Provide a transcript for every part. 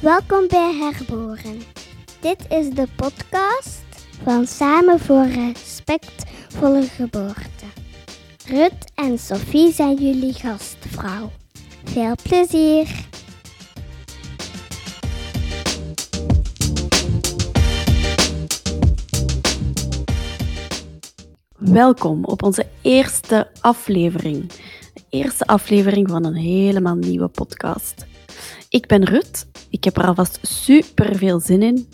Welkom bij Herboren. Dit is de podcast van Samen voor Respectvolle Geboorte. Rut en Sophie zijn jullie gastvrouw. Veel plezier! Welkom op onze eerste aflevering. De eerste aflevering van een helemaal nieuwe podcast. Ik ben Rut. Ik heb er alvast super veel zin in.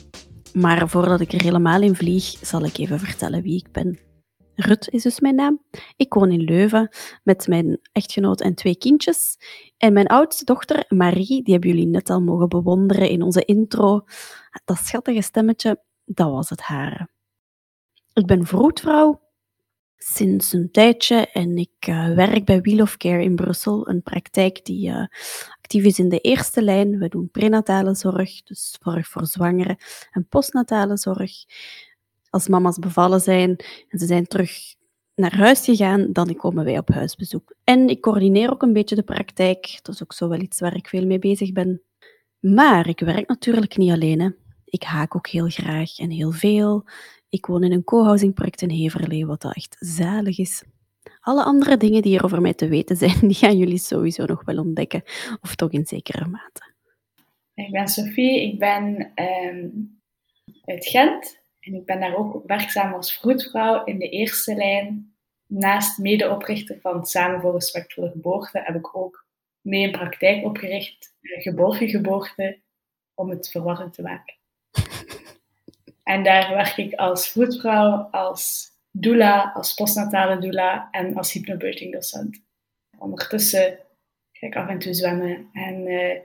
Maar voordat ik er helemaal in vlieg, zal ik even vertellen wie ik ben. Rut is dus mijn naam. Ik woon in Leuven met mijn echtgenoot en twee kindjes. En mijn oudste dochter, Marie, die hebben jullie net al mogen bewonderen in onze intro. Dat schattige stemmetje, dat was het hare. Ik ben vroedvrouw sinds een tijdje en ik uh, werk bij Wheel of Care in Brussel, een praktijk die uh, actief is in de eerste lijn. We doen prenatale zorg, dus zorg voor zwangeren en postnatale zorg. Als mama's bevallen zijn en ze zijn terug naar huis gegaan, dan komen wij op huisbezoek. En ik coördineer ook een beetje de praktijk. Dat is ook zo wel iets waar ik veel mee bezig ben. Maar ik werk natuurlijk niet alleen. Hè. Ik haak ook heel graag en heel veel. Ik woon in een co-housing project in Heverlee, wat echt zalig is. Alle andere dingen die er over mij te weten zijn, die gaan jullie sowieso nog wel ontdekken, of toch in zekere mate. Ik ben Sophie, ik ben um, uit Gent en ik ben daar ook werkzaam als vroedvrouw in de eerste lijn. Naast medeoprichter van Samen voor Respectvolle Geboorte heb ik ook mee een praktijk opgericht, geborgen geboorte, om het verwarrend te maken. En daar werk ik als vroedvrouw, als doula, als postnatale doula en als hypnobirthing docent. Ondertussen ga ik af en toe zwemmen en uh,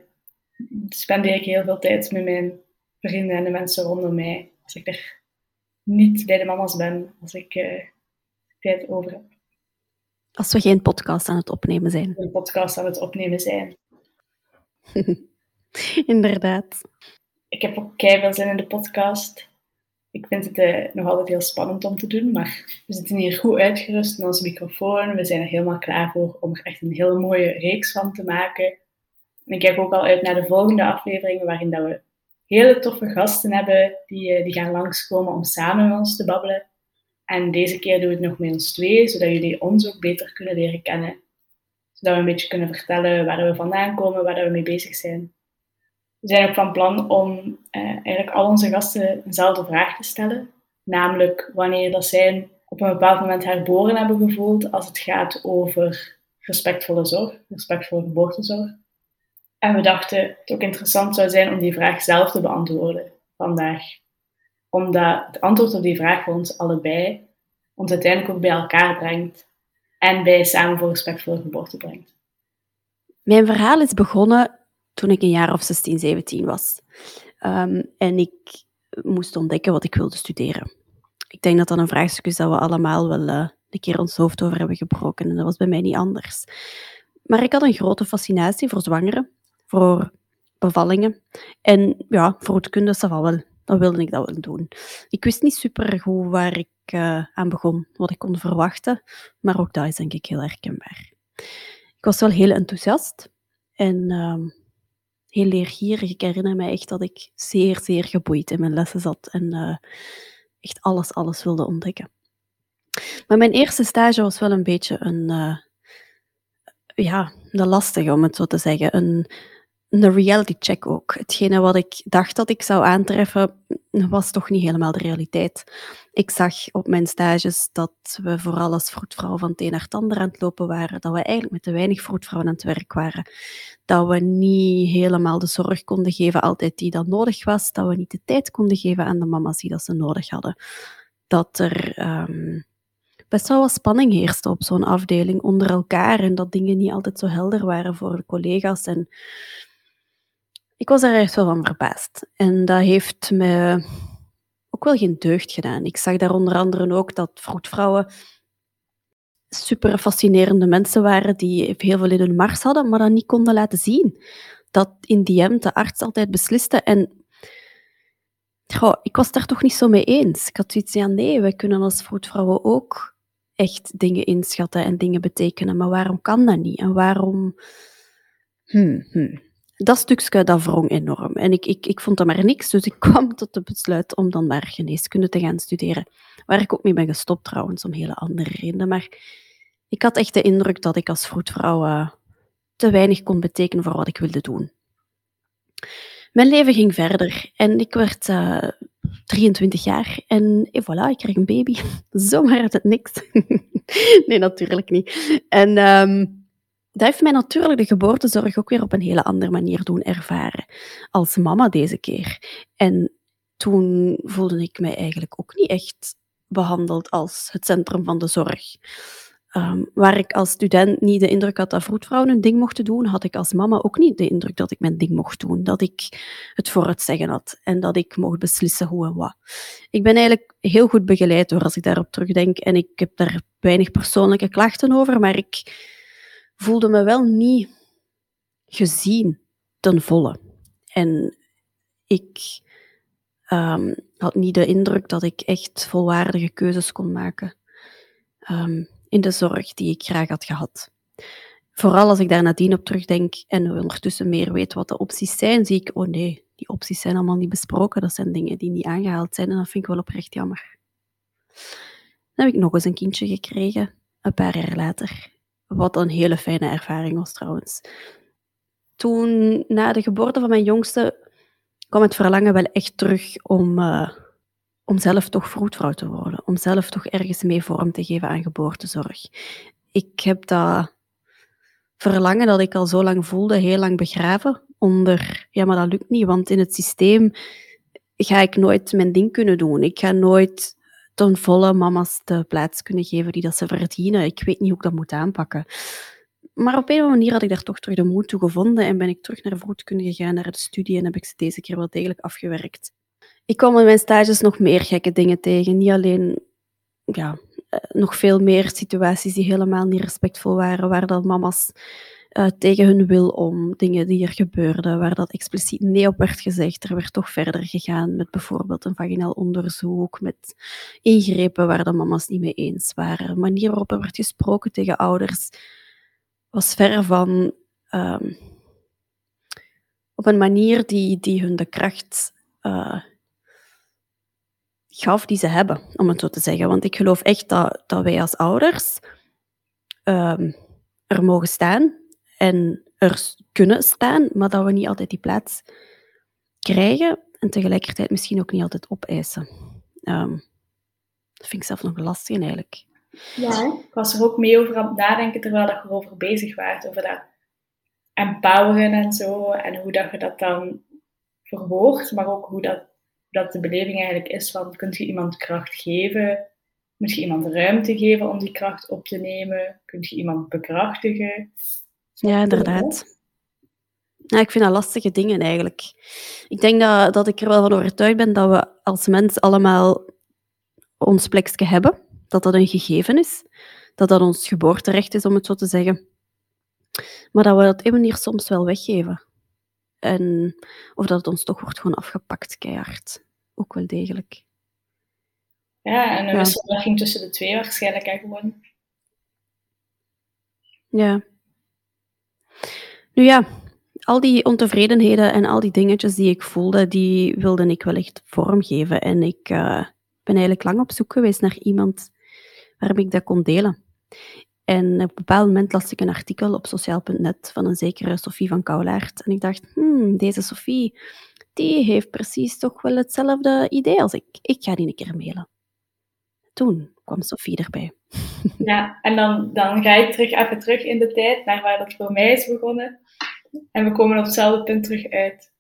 spendeer ik heel veel tijd met mijn vrienden en de mensen rondom mij. Als ik er niet bij de mama's ben, als ik uh, tijd over heb. Als we geen podcast aan het opnemen zijn. Een podcast aan het opnemen zijn. Inderdaad. Ik heb ook keihard zin in de podcast ik vind het uh, nog altijd heel spannend om te doen, maar we zitten hier goed uitgerust met onze microfoon. We zijn er helemaal klaar voor om er echt een hele mooie reeks van te maken. En ik kijk ook al uit naar de volgende afleveringen, waarin dat we hele toffe gasten hebben die, uh, die gaan langskomen om samen met ons te babbelen. En deze keer doen we het nog met ons twee, zodat jullie ons ook beter kunnen leren kennen. Zodat we een beetje kunnen vertellen waar we vandaan komen, waar we mee bezig zijn. We zijn ook van plan om eh, eigenlijk al onze gasten eenzelfde vraag te stellen. Namelijk wanneer dat zij op een bepaald moment herboren hebben gevoeld als het gaat over respectvolle zorg, respectvolle geboortezorg. En we dachten het ook interessant zou zijn om die vraag zelf te beantwoorden vandaag. Omdat het antwoord op die vraag voor ons allebei ons uiteindelijk ook bij elkaar brengt en bij Samen voor Respectvolle Geboorte brengt. Mijn verhaal is begonnen toen ik een jaar of 16, 17 was. Um, en ik moest ontdekken wat ik wilde studeren. Ik denk dat dat een vraagstuk is dat we allemaal wel uh, een keer ons hoofd over hebben gebroken. En dat was bij mij niet anders. Maar ik had een grote fascinatie voor zwangeren, voor bevallingen. En ja, voor het kunde, dat wel. Dan wilde ik dat wel doen. Ik wist niet super goed waar ik uh, aan begon, wat ik kon verwachten. Maar ook dat is denk ik heel herkenbaar. Ik was wel heel enthousiast. En uh, heel leergierig. Ik herinner me echt dat ik zeer, zeer geboeid in mijn lessen zat en uh, echt alles, alles wilde ontdekken. Maar mijn eerste stage was wel een beetje een, uh, ja, een lastige, om het zo te zeggen. Een, een reality check ook. Hetgene wat ik dacht dat ik zou aantreffen, was toch niet helemaal de realiteit. Ik zag op mijn stages dat we vooral als vroedvrouw van het een naar het ander aan het lopen waren, dat we eigenlijk met te weinig vroedvrouwen aan het werk waren, dat we niet helemaal de zorg konden geven altijd die dat nodig was, dat we niet de tijd konden geven aan de mama's die dat ze nodig hadden. Dat er um, best wel wat spanning heerste op zo'n afdeling onder elkaar en dat dingen niet altijd zo helder waren voor de collega's en ik was er echt wel van verbaasd. En dat heeft me ook wel geen deugd gedaan. Ik zag daar onder andere ook dat vroedvrouwen super fascinerende mensen waren die heel veel in hun mars hadden, maar dat niet konden laten zien. Dat in die end de arts altijd besliste. En ik was daar toch niet zo mee eens. Ik had zoiets van, nee, wij kunnen als vroedvrouwen ook echt dingen inschatten en dingen betekenen. Maar waarom kan dat niet? En waarom... Hmm, hmm. Dat stukje dat wrong enorm. En ik, ik, ik vond dat maar niks, dus ik kwam tot de besluit om dan maar geneeskunde te gaan studeren. Waar ik ook mee ben gestopt trouwens, om hele andere redenen. Maar ik had echt de indruk dat ik als vroedvrouw uh, te weinig kon betekenen voor wat ik wilde doen. Mijn leven ging verder en ik werd uh, 23 jaar en, et voilà, ik kreeg een baby. Zomaar uit het niks. nee, natuurlijk niet. En um, dat heeft mij natuurlijk de geboortezorg ook weer op een hele andere manier doen ervaren. Als mama deze keer. En toen voelde ik mij eigenlijk ook niet echt behandeld als het centrum van de zorg. Um, waar ik als student niet de indruk had dat vroedvrouwen een ding mochten doen, had ik als mama ook niet de indruk dat ik mijn ding mocht doen. Dat ik het voor het zeggen had en dat ik mocht beslissen hoe en wat. Ik ben eigenlijk heel goed begeleid door als ik daarop terugdenk en ik heb daar weinig persoonlijke klachten over, maar ik voelde me wel niet gezien ten volle. En ik um, had niet de indruk dat ik echt volwaardige keuzes kon maken. Um, in de zorg die ik graag had gehad. Vooral als ik daar nadien op terugdenk en ondertussen meer weet wat de opties zijn, zie ik, oh nee, die opties zijn allemaal niet besproken. Dat zijn dingen die niet aangehaald zijn en dat vind ik wel oprecht jammer. Dan heb ik nog eens een kindje gekregen, een paar jaar later. Wat een hele fijne ervaring was trouwens. Toen, na de geboorte van mijn jongste, kwam het verlangen wel echt terug om uh, om zelf toch vroedvrouw te worden, om zelf toch ergens mee vorm te geven aan geboortezorg. Ik heb dat verlangen dat ik al zo lang voelde, heel lang begraven onder, ja, maar dat lukt niet, want in het systeem ga ik nooit mijn ding kunnen doen. Ik ga nooit ten volle mama's de plaats kunnen geven die dat ze verdienen. Ik weet niet hoe ik dat moet aanpakken. Maar op een manier had ik daar toch terug de moed toe gevonden en ben ik terug naar vroedkunde gegaan, naar de studie en heb ik ze deze keer wel degelijk afgewerkt ik kwam in mijn stages nog meer gekke dingen tegen. Niet alleen, ja, eh, nog veel meer situaties die helemaal niet respectvol waren, waar dat mama's uh, tegen hun wil om dingen die er gebeurden, waar dat expliciet nee op werd gezegd. Er werd toch verder gegaan met bijvoorbeeld een vaginaal onderzoek, met ingrepen waar de mama's niet mee eens waren. De manier waarop er werd gesproken tegen ouders was ver van um, op een manier die, die hun de kracht uh, gaf die ze hebben, om het zo te zeggen. Want ik geloof echt dat, dat wij als ouders um, er mogen staan en er kunnen staan, maar dat we niet altijd die plaats krijgen en tegelijkertijd misschien ook niet altijd opeisen. Um, dat vind ik zelf nog lastig eigenlijk. Ja, ik was er ook mee over aan het nadenken terwijl je erover bezig was, over dat empoweren en zo, en hoe dat je dat dan verwoordt, maar ook hoe dat dat de beleving eigenlijk is van, kunt je iemand kracht geven? Moet je iemand ruimte geven om die kracht op te nemen? Kunt je iemand bekrachtigen? Ja, inderdaad. Ja, ik vind dat lastige dingen eigenlijk. Ik denk dat, dat ik er wel van overtuigd ben dat we als mens allemaal ons plekje hebben. Dat dat een gegeven is. Dat dat ons geboorterecht is, om het zo te zeggen. Maar dat we dat een manier soms wel weggeven. En, of dat het ons toch wordt gewoon afgepakt, keihard. Ook wel degelijk. Ja, en een ja. wisselwerking tussen de twee waarschijnlijk hè, gewoon. Ja. Nu ja, al die ontevredenheden en al die dingetjes die ik voelde, die wilde ik wel echt vormgeven. En ik uh, ben eigenlijk lang op zoek geweest naar iemand waarmee ik dat kon delen. En op een bepaald moment las ik een artikel op sociaal.net van een zekere Sophie van Koulaert. En ik dacht, hmm, deze Sophie, die heeft precies toch wel hetzelfde idee als ik. Ik ga die een keer mailen. Toen kwam Sophie erbij. Ja, en dan, dan ga ik terug, even terug in de tijd naar waar dat voor mij is begonnen. En we komen op hetzelfde punt terug uit.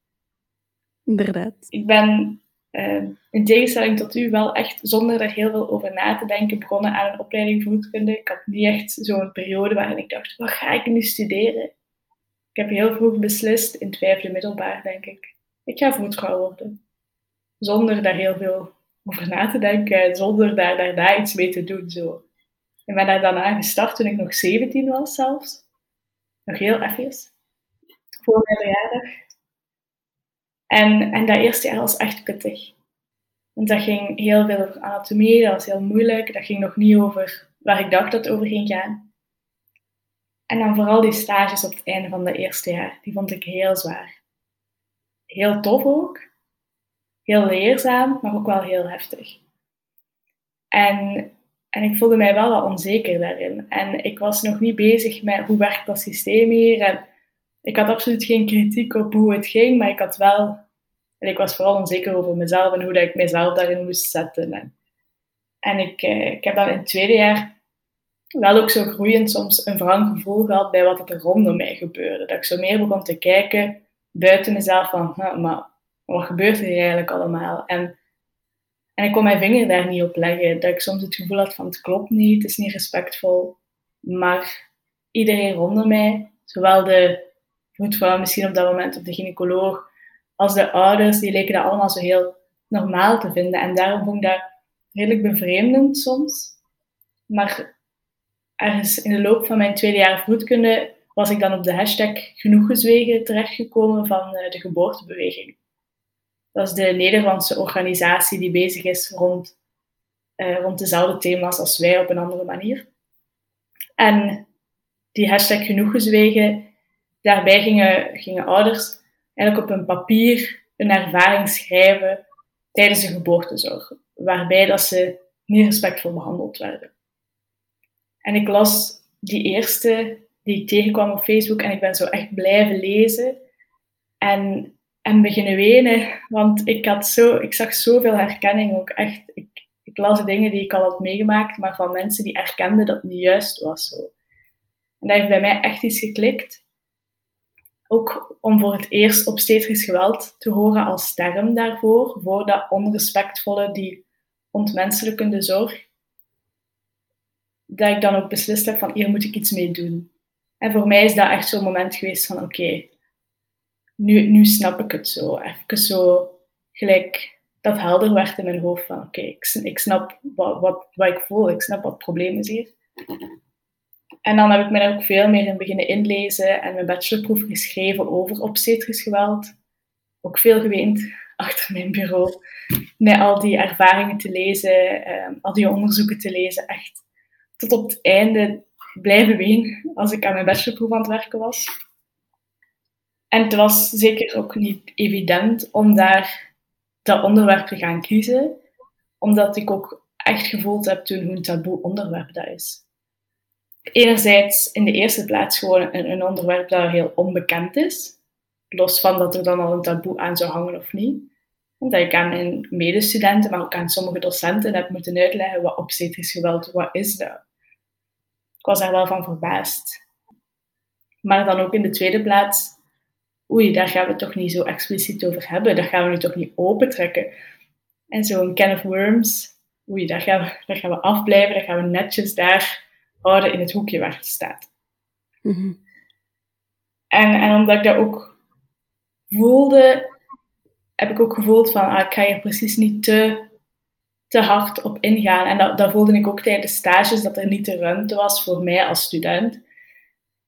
Inderdaad. Ik ben uh, in tegenstelling tot u wel echt zonder er heel veel over na te denken begonnen aan een opleiding voedkunde. Ik had niet echt zo'n periode waarin ik dacht, wat ga ik nu studeren? Ik heb heel vroeg beslist, in het vijfde middelbaar denk ik, ik ga voedvrouw worden. Zonder daar heel veel over na te denken, zonder daar daarna iets mee te doen. Zo. Ik ben daar daarna gestart toen ik nog 17 was zelfs. Nog heel even. Voor mijn verjaardag. En, en dat eerste jaar was echt pittig. Want dat ging heel veel over anatomie, dat was heel moeilijk. Dat ging nog niet over waar ik dacht dat het over ging gaan. En dan vooral die stages op het einde van dat eerste jaar, die vond ik heel zwaar. Heel tof ook, heel leerzaam, maar ook wel heel heftig. En, en ik voelde mij wel wat onzeker daarin. En ik was nog niet bezig met hoe werkt dat systeem hier. En ik had absoluut geen kritiek op hoe het ging, maar ik had wel... En ik was vooral onzeker over mezelf en hoe dat ik mezelf daarin moest zetten. En, en ik, eh, ik heb dan in het tweede jaar wel ook zo groeiend soms een wrang gevoel gehad bij wat er rondom mij gebeurde. Dat ik zo meer begon te kijken buiten mezelf van, maar wat gebeurt er hier eigenlijk allemaal? En, en ik kon mijn vinger daar niet op leggen. Dat ik soms het gevoel had van, het klopt niet, het is niet respectvol. Maar iedereen rondom mij, zowel de voetvrouw misschien op dat moment, of de gynaecoloog, als de ouders, die leken dat allemaal zo heel normaal te vinden. En daarom vond ik dat redelijk bevreemdend soms. Maar ergens in de loop van mijn tweede jaar voedkunde was ik dan op de hashtag genoeg gezwegen terechtgekomen van eh, de geboortebeweging. Dat is de Nederlandse organisatie die bezig is rond, uh, rond dezelfde thema's als wij op een andere manier. En die hashtag genoeg gezwegen, daarbij gingen, gingen ouders eigenlijk op een papier een ervaring schrijven tijdens de geboortezorg, waarbij dat ze niet respectvol behandeld werden. En ik las die eerste die ik tegenkwam op Facebook en ik ben zo echt blijven lezen en, en beginnen wenen, want ik, had zo, ik zag zoveel herkenning ook echt. Ik, las dingen die ik al had meegemaakt, maar van mensen die erkenden dat het niet juist was. Zo. En dat heeft bij mij echt iets geklikt. Ook om voor het eerst obstetrisch geweld te horen als term daarvoor, voor dat onrespectvolle, die ontmenselijkende zorg dat ik dan ook beslist heb van hier moet ik iets mee doen. En voor mij is dat echt zo'n moment geweest van oké, nu, nu snap ik het zo. Even zo gelijk dat helder werd in mijn hoofd van oké, ik, ik snap wat, wat, ik voel, ik snap wat het probleem is hier. En dan heb ik me daar ook veel meer in beginnen inlezen en mijn bachelorproef geschreven over obstetrisch geweld. Ook veel geweend achter mijn bureau. Met al die ervaringen te lezen, eh, al die onderzoeken te lezen. Echt tot op het einde blijven ween als ik aan mijn bachelorproef aan het werken was. En het was zeker ook niet evident om daar dat onderwerp te gaan kiezen, omdat ik ook echt gevoeld heb toen hoe een taboe onderwerp dat is. Enerzijds in de eerste plaats gewoon een, onderwerp dat heel onbekend is, los van dat er dan al een taboe aan zou hangen of niet. Omdat ik aan mijn medestudenten, maar ook aan sommige docenten heb moeten uitleggen wat obstetrisch geweld, wat is dat? ik was daar wel van verbaasd. Maar dan ook in de tweede plaats, oei, daar gaan we het toch niet zo expliciet over hebben. Dat gaan we nu toch niet opentrekken. En zo'n can of worms, oei, daar gaan, we, daar gaan we afblijven. Dat gaan we netjes daar houden in het hoekje waar het staat. Mhm. en, en omdat ik dat ook voelde, heb ik ook gevoeld van, ah, ik ga hier precies niet te te hard op ingaan. En dat, dat voelde ik ook tijdens stages, dat er niet de ruimte was voor mij als student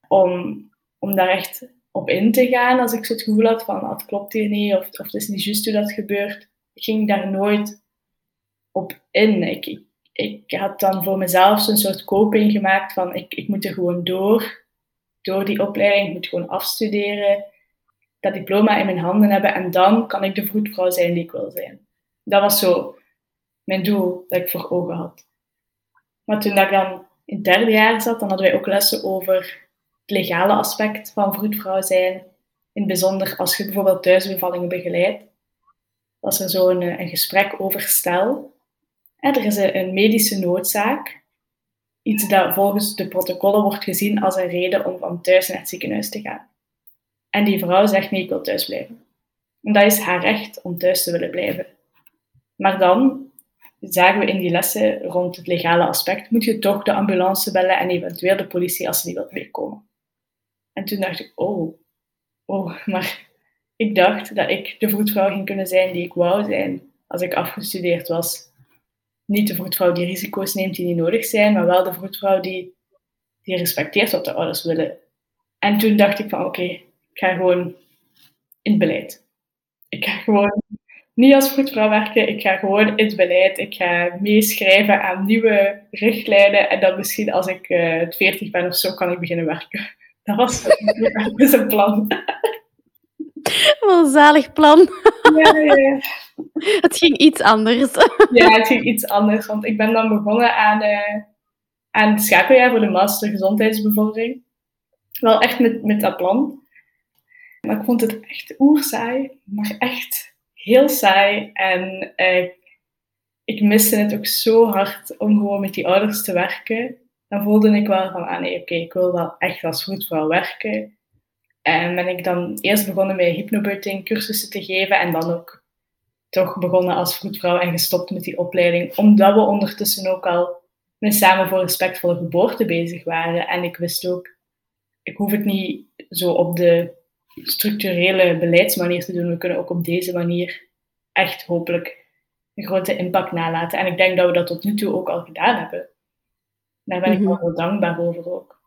om, om daar echt op in te gaan. Als ik zo het gevoel had van, ah, het klopt hier niet, of, of het is niet juist hoe dat gebeurt, ging daar nooit op in. Ik, ik, ik had dan voor mezelf zo'n soort coping gemaakt van, ik, ik moet er gewoon door, door die opleiding, ik moet gewoon afstuderen, dat diploma in mijn handen hebben en dan kan ik de vroedvrouw zijn die ik wil zijn. Dat was zo mijn doel dat ik voor ogen had. Maar toen dat ik dan in het derde jaar zat, dan hadden wij ook lessen over legale aspect van vroedvrouw zijn. In het bijzonder als je bijvoorbeeld thuisbevallingen begeleidt. Als er zo een, een gesprek over stel. er is een medische noodzaak. Iets dat volgens de protocollen wordt gezien als een reden om van thuis naar het ziekenhuis te gaan. En die vrouw zegt nee, ik wil thuis blijven. En dat is haar recht om thuis te willen blijven. Maar dan zagen we in die lessen rond het legale aspect, moet je toch de ambulance bellen en eventueel de politie als ze niet wilt meekomen. En toen dacht ik, oh, oh, maar ik dacht dat ik de vroedvrouw ging kunnen zijn die ik wou zijn als ik afgestudeerd was. Niet de vroedvrouw die risico's neemt die niet nodig zijn, maar wel de vroedvrouw die, die respecteert wat de ouders willen. En toen dacht ik van, oké, ik ga gewoon in het beleid. Ik ga gewoon niet als vroedvrouw werken. Ik ga gewoon in het beleid. Ik ga meeschrijven aan nieuwe richtlijnen. En dan misschien als ik uh, eh, 40 ben of zo, kan ik beginnen werken. Dat was een plan. Wat een zalig plan. Ja, ja, Het ging iets anders. Ja, het ging iets anders. Want ik ben dan begonnen aan, uh, aan het schakeljaar voor de master gezondheidsbevordering. Wel echt met, met dat plan. Maar ik vond het echt oerzaai. Maar echt heel saai. En uh, ik miste het ook zo hard om gewoon met die ouders te werken. Dan voelde ik wel van, ah nee, oké, ik wil wel echt als vroedvrouw werken. En ben ik dan eerst begonnen met hypnobirthing cursussen te geven en dan ook toch begonnen als vroedvrouw en gestopt met die opleiding, omdat we ondertussen ook al met Samen voor Respectvolle Geboorte bezig waren. En ik wist ook, ik hoef het niet zo op de structurele beleidsmanier te doen. We kunnen ook op deze manier echt hopelijk een grote impact nalaten. En ik denk dat we dat tot nu toe ook al gedaan hebben. Daar ben ik mhm. wel heel dankbaar over ook.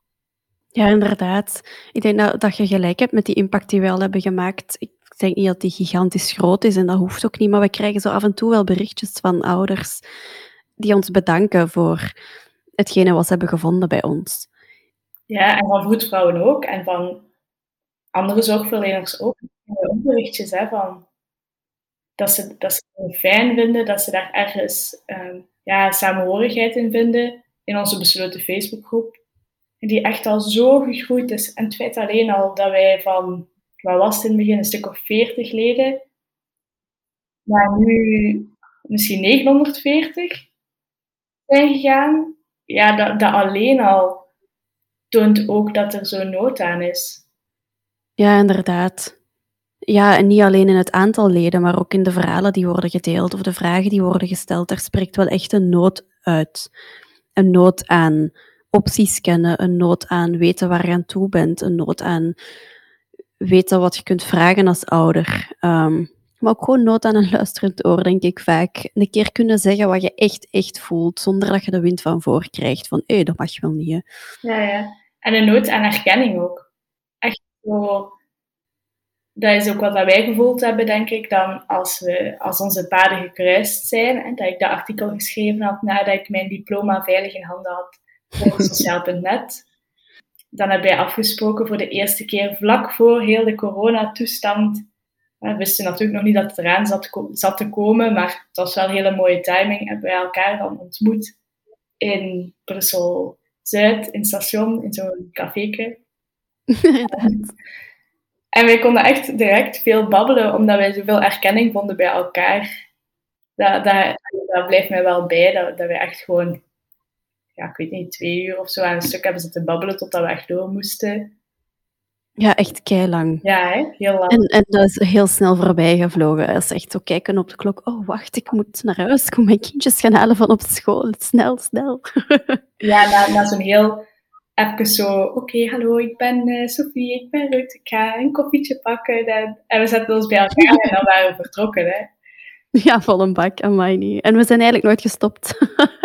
Ja, inderdaad. Ik denk dat, dat je gelijk hebt met die impact die we al hebben gemaakt. Ik denk niet dat die gigantisch groot is en dat hoeft ook niet, maar we krijgen zo af en toe wel berichtjes van ouders die ons bedanken voor hetgene wat ze hebben gevonden bij ons. Ja, en van vroedvrouwen ook en van andere zorgverleners ook. Ook berichtjes hè, van dat ze, dat ze het fijn vinden, dat ze daar ergens um, ja, samenhorigheid in vinden in onze besloten Facebookgroep die echt al zo gegroeid is. En het feit alleen al dat wij van, wat was het in het begin, een stuk of 40 leden, naar nu misschien 940 zijn gegaan, ja, dat, dat alleen al toont ook dat er zo'n nood aan is. Ja, inderdaad. Ja, en niet alleen in het aantal leden, maar ook in de verhalen die worden gedeeld of de vragen die worden gesteld. Er spreekt wel echt een nood uit. Een nood aan opties kennen, een nood aan weten waar je aan toe bent, een nood aan weten wat je kunt vragen als ouder. Ehm, maar ook gewoon nood aan een luisterend oor, denk ik vaak. Een keer kunnen zeggen wat je echt, echt voelt, zonder dat je de wind van voor krijgt. Van, hé, dat mag je wel niet. Ja, ja. En een nood aan herkenning ook. Echt zo... Dat is ook wat wij gevoeld hebben, denk ik, dan als, we, als onze paden gekruist zijn. En dat ik dat artikel geschreven had nadat ik mijn diploma veilig in handen had voor sociaal.net. Dan hebben wij afgesproken voor de eerste keer vlak voor heel de coronatoestand. We wisten natuurlijk nog niet dat het eraan zat, zat te komen, maar het was wel een hele mooie timing. Hebben wij elkaar dan ontmoet in Brussel-Zuid, in het station, in zo'n caféke. en wij konden echt direct veel babbelen, omdat wij zoveel erkenning vonden bij elkaar. Dat, dat, dat blijft mij wel bij, dat, dat wij echt gewoon ja, ik weet niet, twee uur of zo aan een stuk hebben zitten babbelen totdat we echt door moesten. Ja, echt kei lang. Ja, hè? heel lang. En, en dat is heel snel voorbij gevlogen. Dat is echt zo kijken op de klok. Oh, wacht, ik moet naar huis. Ik moet mijn kindjes gaan halen van op school. Snel, snel. ja, na, na zo'n heel even zo... Oké, hallo, ik ben uh, Sophie, ik ben Ruud. Ik ga een koffietje pakken. En, en we zetten ons bij elkaar en dan waren we vertrokken. Hè. Ja, vol een bak, aan niet. En we zijn eigenlijk nooit gestopt.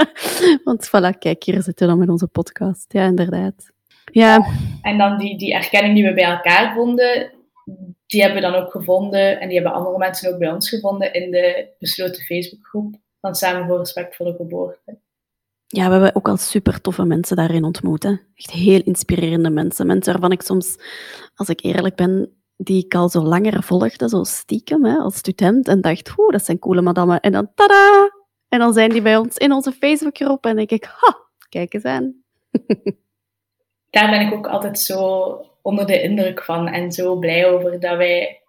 Want voilà, kijk, hier zitten we dan met onze podcast. Ja, inderdaad. Ja. En dan die, die erkenning die we bij elkaar vonden, die hebben we dan ook gevonden. En die hebben andere mensen ook bij ons gevonden in de besloten Facebookgroep van Samen voor Respectvolle Geboorte. Ja, we hebben ook al super toffe mensen daarin ontmoet. Echt heel inspirerende mensen. Mensen waarvan ik soms, als ik eerlijk ben, die ik al zo langer volgde, zo stiekem, hè, als student, en dacht, oeh, dat zijn coole madammen. En dan, tada! En dan zijn die bij ons in onze Facebookgroep en denk ik, ha, kijk eens aan. Daar ben ik ook altijd zo onder de indruk van en zo blij over dat wij,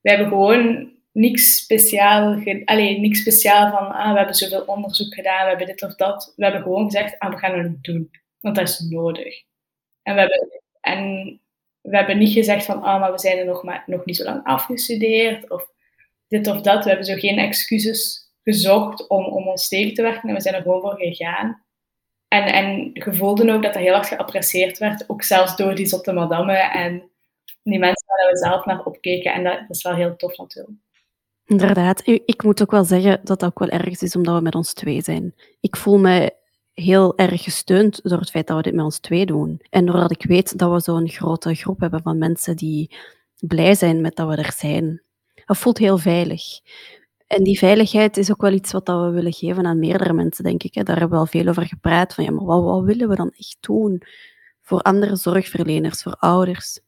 wij hebben gewoon niks speciaal, alleen niks speciaal van, ah, we hebben zoveel onderzoek gedaan, we hebben dit of dat. We hebben gewoon gezegd, ah, we gaan het doen, want dat is nodig. En we hebben, en we hebben niet gezegd van, ah, maar we zijn er nog, maar, nog niet zo lang afgestudeerd, of dit of dat. We hebben zo geen excuses gezocht om, om ons tegen te werken en we zijn er gewoon voor gegaan. En, en gevoelden ook dat dat heel erg geapprecieerd werd, ook zelfs door die zotte madame en die mensen waar we zelf naar opkeken. En dat, dat is wel heel tof natuurlijk. Inderdaad. Ik moet ook wel zeggen dat dat ook wel ergens is omdat we met ons twee zijn. Ik voel me heel erg gesteund door het feit dat we dit met ons twee doen. En doordat ik weet dat we zo'n grote groep hebben van mensen die blij zijn met dat we er zijn. Het voelt heel veilig. En die veiligheid is ook wel iets wat we willen geven aan meerdere mensen, denk ik. Daar hebben we al veel over gepraat. Van, ja, maar wat willen we dan echt doen voor andere zorgverleners, voor ouders?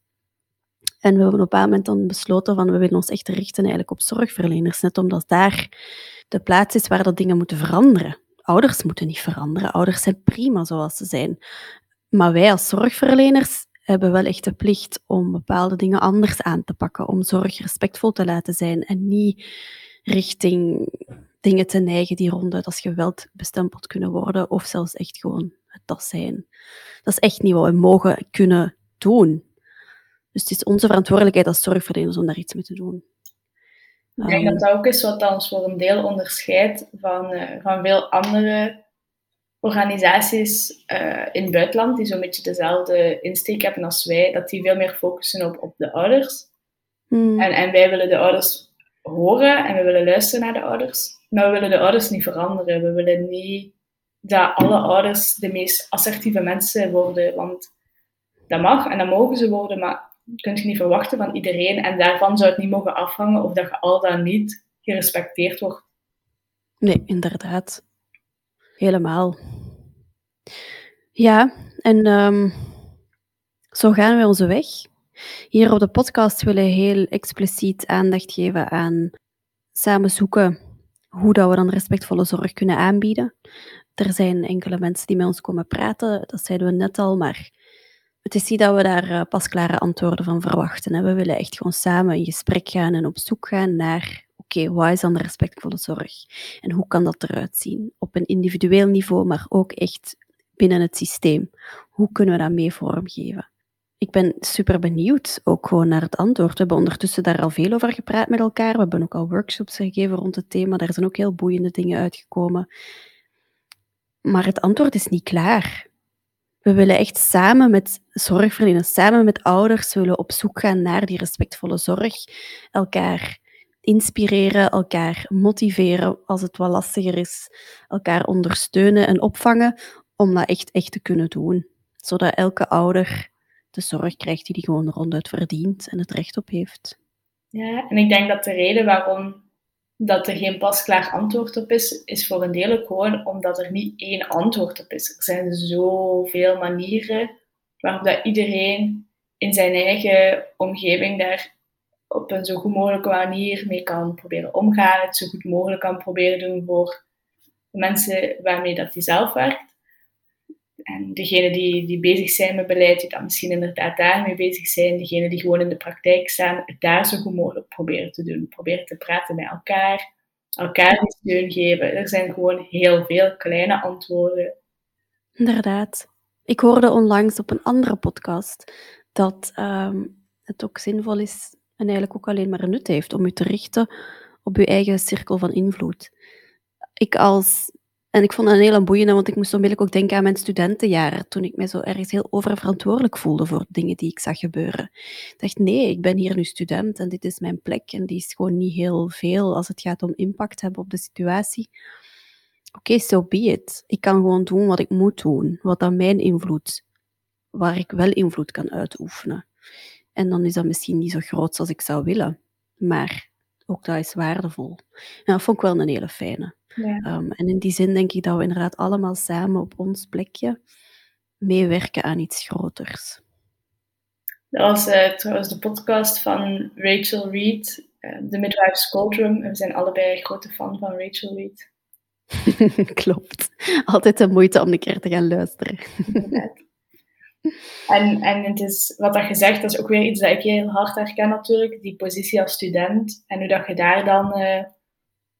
En we hebben op een bepaald moment dan besloten van we willen ons echt richten eigenlijk op zorgverleners. Net omdat daar de plaats is waar dat dingen moeten veranderen. Ouders moeten niet veranderen. Ouders zijn prima zoals ze zijn. Maar wij als zorgverleners hebben wel echt de plicht om bepaalde dingen anders aan te pakken. Om zorg respectvol te laten zijn en niet richting dingen te neigen die ronduit als geweld bestempeld kunnen worden. Of zelfs echt gewoon het dat zijn. Dat is echt niet wat we mogen kunnen doen. Dus het is onze verantwoordelijkheid als zorgverleners om daar iets mee te doen. Ik denk dat dat ook is wat ons voor een deel onderscheidt van, uh, van veel andere organisaties uh, in het buitenland die zo'n beetje dezelfde insteek hebben als wij, dat die veel meer focussen op, op de ouders. Hmm. En, en wij willen de ouders horen en we willen luisteren naar de ouders, maar we willen de ouders niet veranderen. We willen niet dat alle ouders de meest assertieve mensen worden, want dat mag en dat mogen ze worden, maar kun je niet verwachten van iedereen. En daarvan zou het niet mogen afhangen of dat je al dan niet gerespecteerd wordt. Nee, inderdaad. Helemaal. Ja, en um, zo gaan we onze weg. Hier op de podcast willen we heel expliciet aandacht geven aan samen zoeken hoe dat we dan respectvolle zorg kunnen aanbieden. Er zijn enkele mensen die met ons komen praten, dat zeiden we net al, maar het is niet dat we daar uh, pasklare antwoorden van verwachten. Hè. We willen echt gewoon samen in gesprek gaan en op zoek gaan naar, oké, wat is dan de respectvolle zorg? En hoe kan dat eruit zien? Op een individueel niveau, maar ook echt binnen het systeem. Hoe kunnen we dat mee vormgeven? Ik ben super benieuwd ook gewoon naar het antwoord. We hebben ondertussen daar al veel over gepraat met elkaar. We hebben ook al workshops gegeven rond het thema. Daar zijn ook heel boeiende dingen uitgekomen. Maar het antwoord is niet klaar. We willen echt samen met zorgverleners, samen met ouders, willen op zoek gaan naar die respectvolle zorg. Elkaar inspireren, elkaar motiveren als het wat lastiger is, elkaar ondersteunen en opvangen om dat echt, echt te kunnen doen. Zodat elke ouder de zorg krijgt die die gewoon ronduit verdient en het recht op heeft. Ja, en ik denk dat de reden waarom dat er geen pasklaar antwoord op is, is voor een deel ook gewoon omdat er niet één antwoord op is. Er zijn zoveel manieren waarop dat iedereen in zijn eigen omgeving daar op een zo goed mogelijke manier mee kan proberen omgaan, het zo goed mogelijk kan proberen doen voor de mensen waarmee dat hij zelf werkt. En degenen die, die bezig zijn met beleid, die dan misschien inderdaad daarmee bezig zijn, degenen die gewoon in de praktijk staan, het daar zo goed mogelijk proberen te doen. Proberen te praten met elkaar, elkaar die steun geven. Er zijn gewoon heel veel kleine antwoorden. Inderdaad. Ik hoorde onlangs op een andere podcast dat ehm, het ook zinvol is en eigenlijk ook alleen maar nut heeft om je te richten op je eigen cirkel van invloed. Ik als en ik vond dat een hele boeiende, want ik moest onmiddellijk ook denken aan mijn studentenjaren, toen ik mij zo ergens heel oververantwoordelijk voelde voor dingen die ik zag gebeuren. Ik dacht, nee, ik ben hier nu student en dit is mijn plek en die is gewoon niet heel veel als het gaat om impact hebben op de situatie. Oké, so be it. Ik kan gewoon doen wat ik moet doen, wat aan mijn invloed, waar ik wel invloed kan uitoefenen. En dan is dat misschien niet zo groot als ik zou willen, maar ook dat is waardevol. En dat vond ik wel een hele fijne. Ja. Ehm, en in die zin denk ik dat we inderdaad allemaal samen op ons plekje meewerken aan iets groters. Dat was uh, trouwens de podcast van Rachel Reed, uh, The Midwife's Cauldron. We zijn allebei grote fan van Rachel Reed. Klopt. Altijd de moeite om een keer te gaan luisteren. En, en het is, wat dat gezegd, dat is ook weer iets dat ik heel hard herken natuurlijk. Die positie als student. En hoe dat je daar dan uh,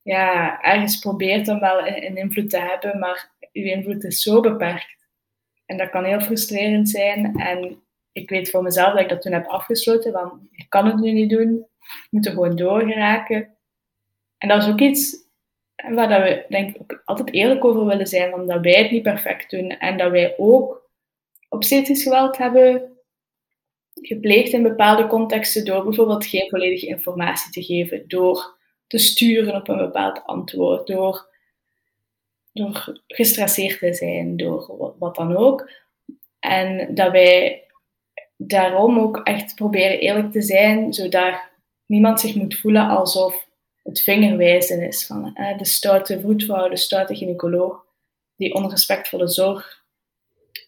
ja, ergens probeert om wel een invloed te hebben, maar je invloed is zo beperkt. En dat kan heel frustrerend zijn. En ik weet voor mezelf dat ik dat toen heb afgesloten, van ik kan het nu niet doen, ik moet er gewoon doorgeraken. En dat is ook iets waar dat we denk ik altijd eerlijk over willen zijn, van dat wij het niet perfect doen en dat wij ook obstetrisch geweld hebben gepleegd in bepaalde contexten door bijvoorbeeld geen volledige informatie te geven, door te sturen op een bepaald antwoord, door, door gestresseerd te zijn, door wat, dan ook. En dat wij daarom ook echt proberen eerlijk te zijn, zodat niemand zich moet voelen alsof het vingerwijzen is van eh, de stoute voetvrouw, de stoute gynaecoloog, die onrespectvolle zorg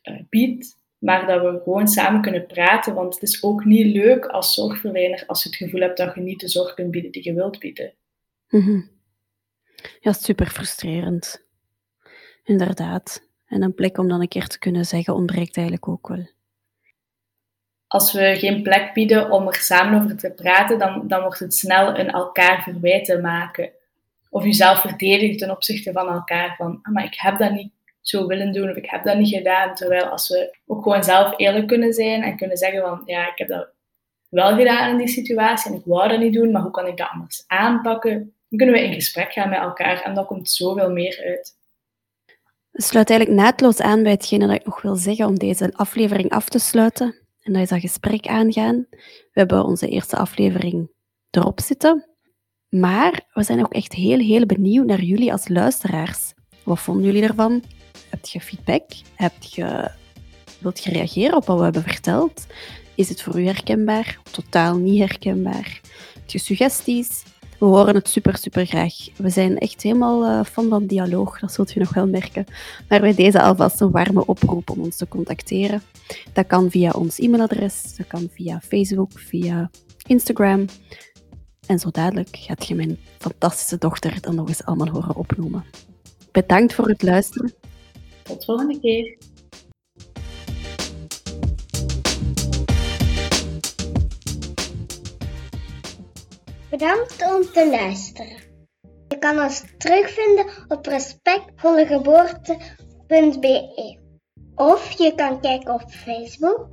uh, biedt, maar dat we gewoon samen kunnen praten, want het is ook niet leuk als zorgverlener als je het gevoel hebt dat je niet de zorg kunt bieden die je wilt bieden. Mm Ja, super frustrerend. Inderdaad. En een plek om dan een keer te kunnen zeggen ontbreekt eigenlijk ook wel. Als we geen plek bieden om er samen over te praten, dan, dan wordt het snel een elkaar verwijten maken. Of jezelf verdedigen ten opzichte van elkaar. Van, ah, maar ik heb dat niet zo willen doen of ik heb dat niet gedaan. Terwijl als we ook gewoon zelf eerlijk kunnen zijn en kunnen zeggen van, ja, ik heb dat wel gedaan in die situatie en ik wou dat niet doen, maar hoe kan ik dat anders aanpakken? Dan kunnen we in gesprek gaan met elkaar en dan komt zoveel meer uit. Het sluit eigenlijk naadloos aan bij hetgene dat ik nog wil zeggen om deze aflevering af te sluiten. En dat is dat gesprek aangaan. We hebben onze eerste aflevering erop zitten. Maar we zijn ook echt heel, heel benieuwd naar jullie als luisteraars. Wat vonden jullie ervan? Heb je feedback? Heb je, wilt je reageren op wat we hebben verteld? Is het voor u herkenbaar? Totaal niet herkenbaar? Heb je suggesties? We horen het super, super graag. We zijn echt helemaal uh, fan van dialoog, dat zult je nog wel merken. Maar bij deze alvast een warme oproep om ons te contacteren. Dat kan via ons e-mailadres, dat kan via Facebook, via Instagram. En zo dadelijk gaat je mijn fantastische dochter dan nog eens allemaal horen opnoemen. Bedankt voor het luisteren. Tot volgende keer. Bedankt om te luisteren. Je kan ons terugvinden op respectvollegeboorte.be of je kan kijken op Facebook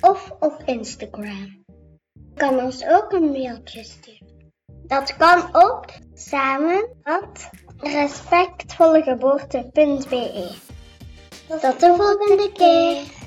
of op Instagram. Je kan ons ook een mailtje sturen. Dat kan op samen@respectvollegeboorte.be. Tot de volgende keer.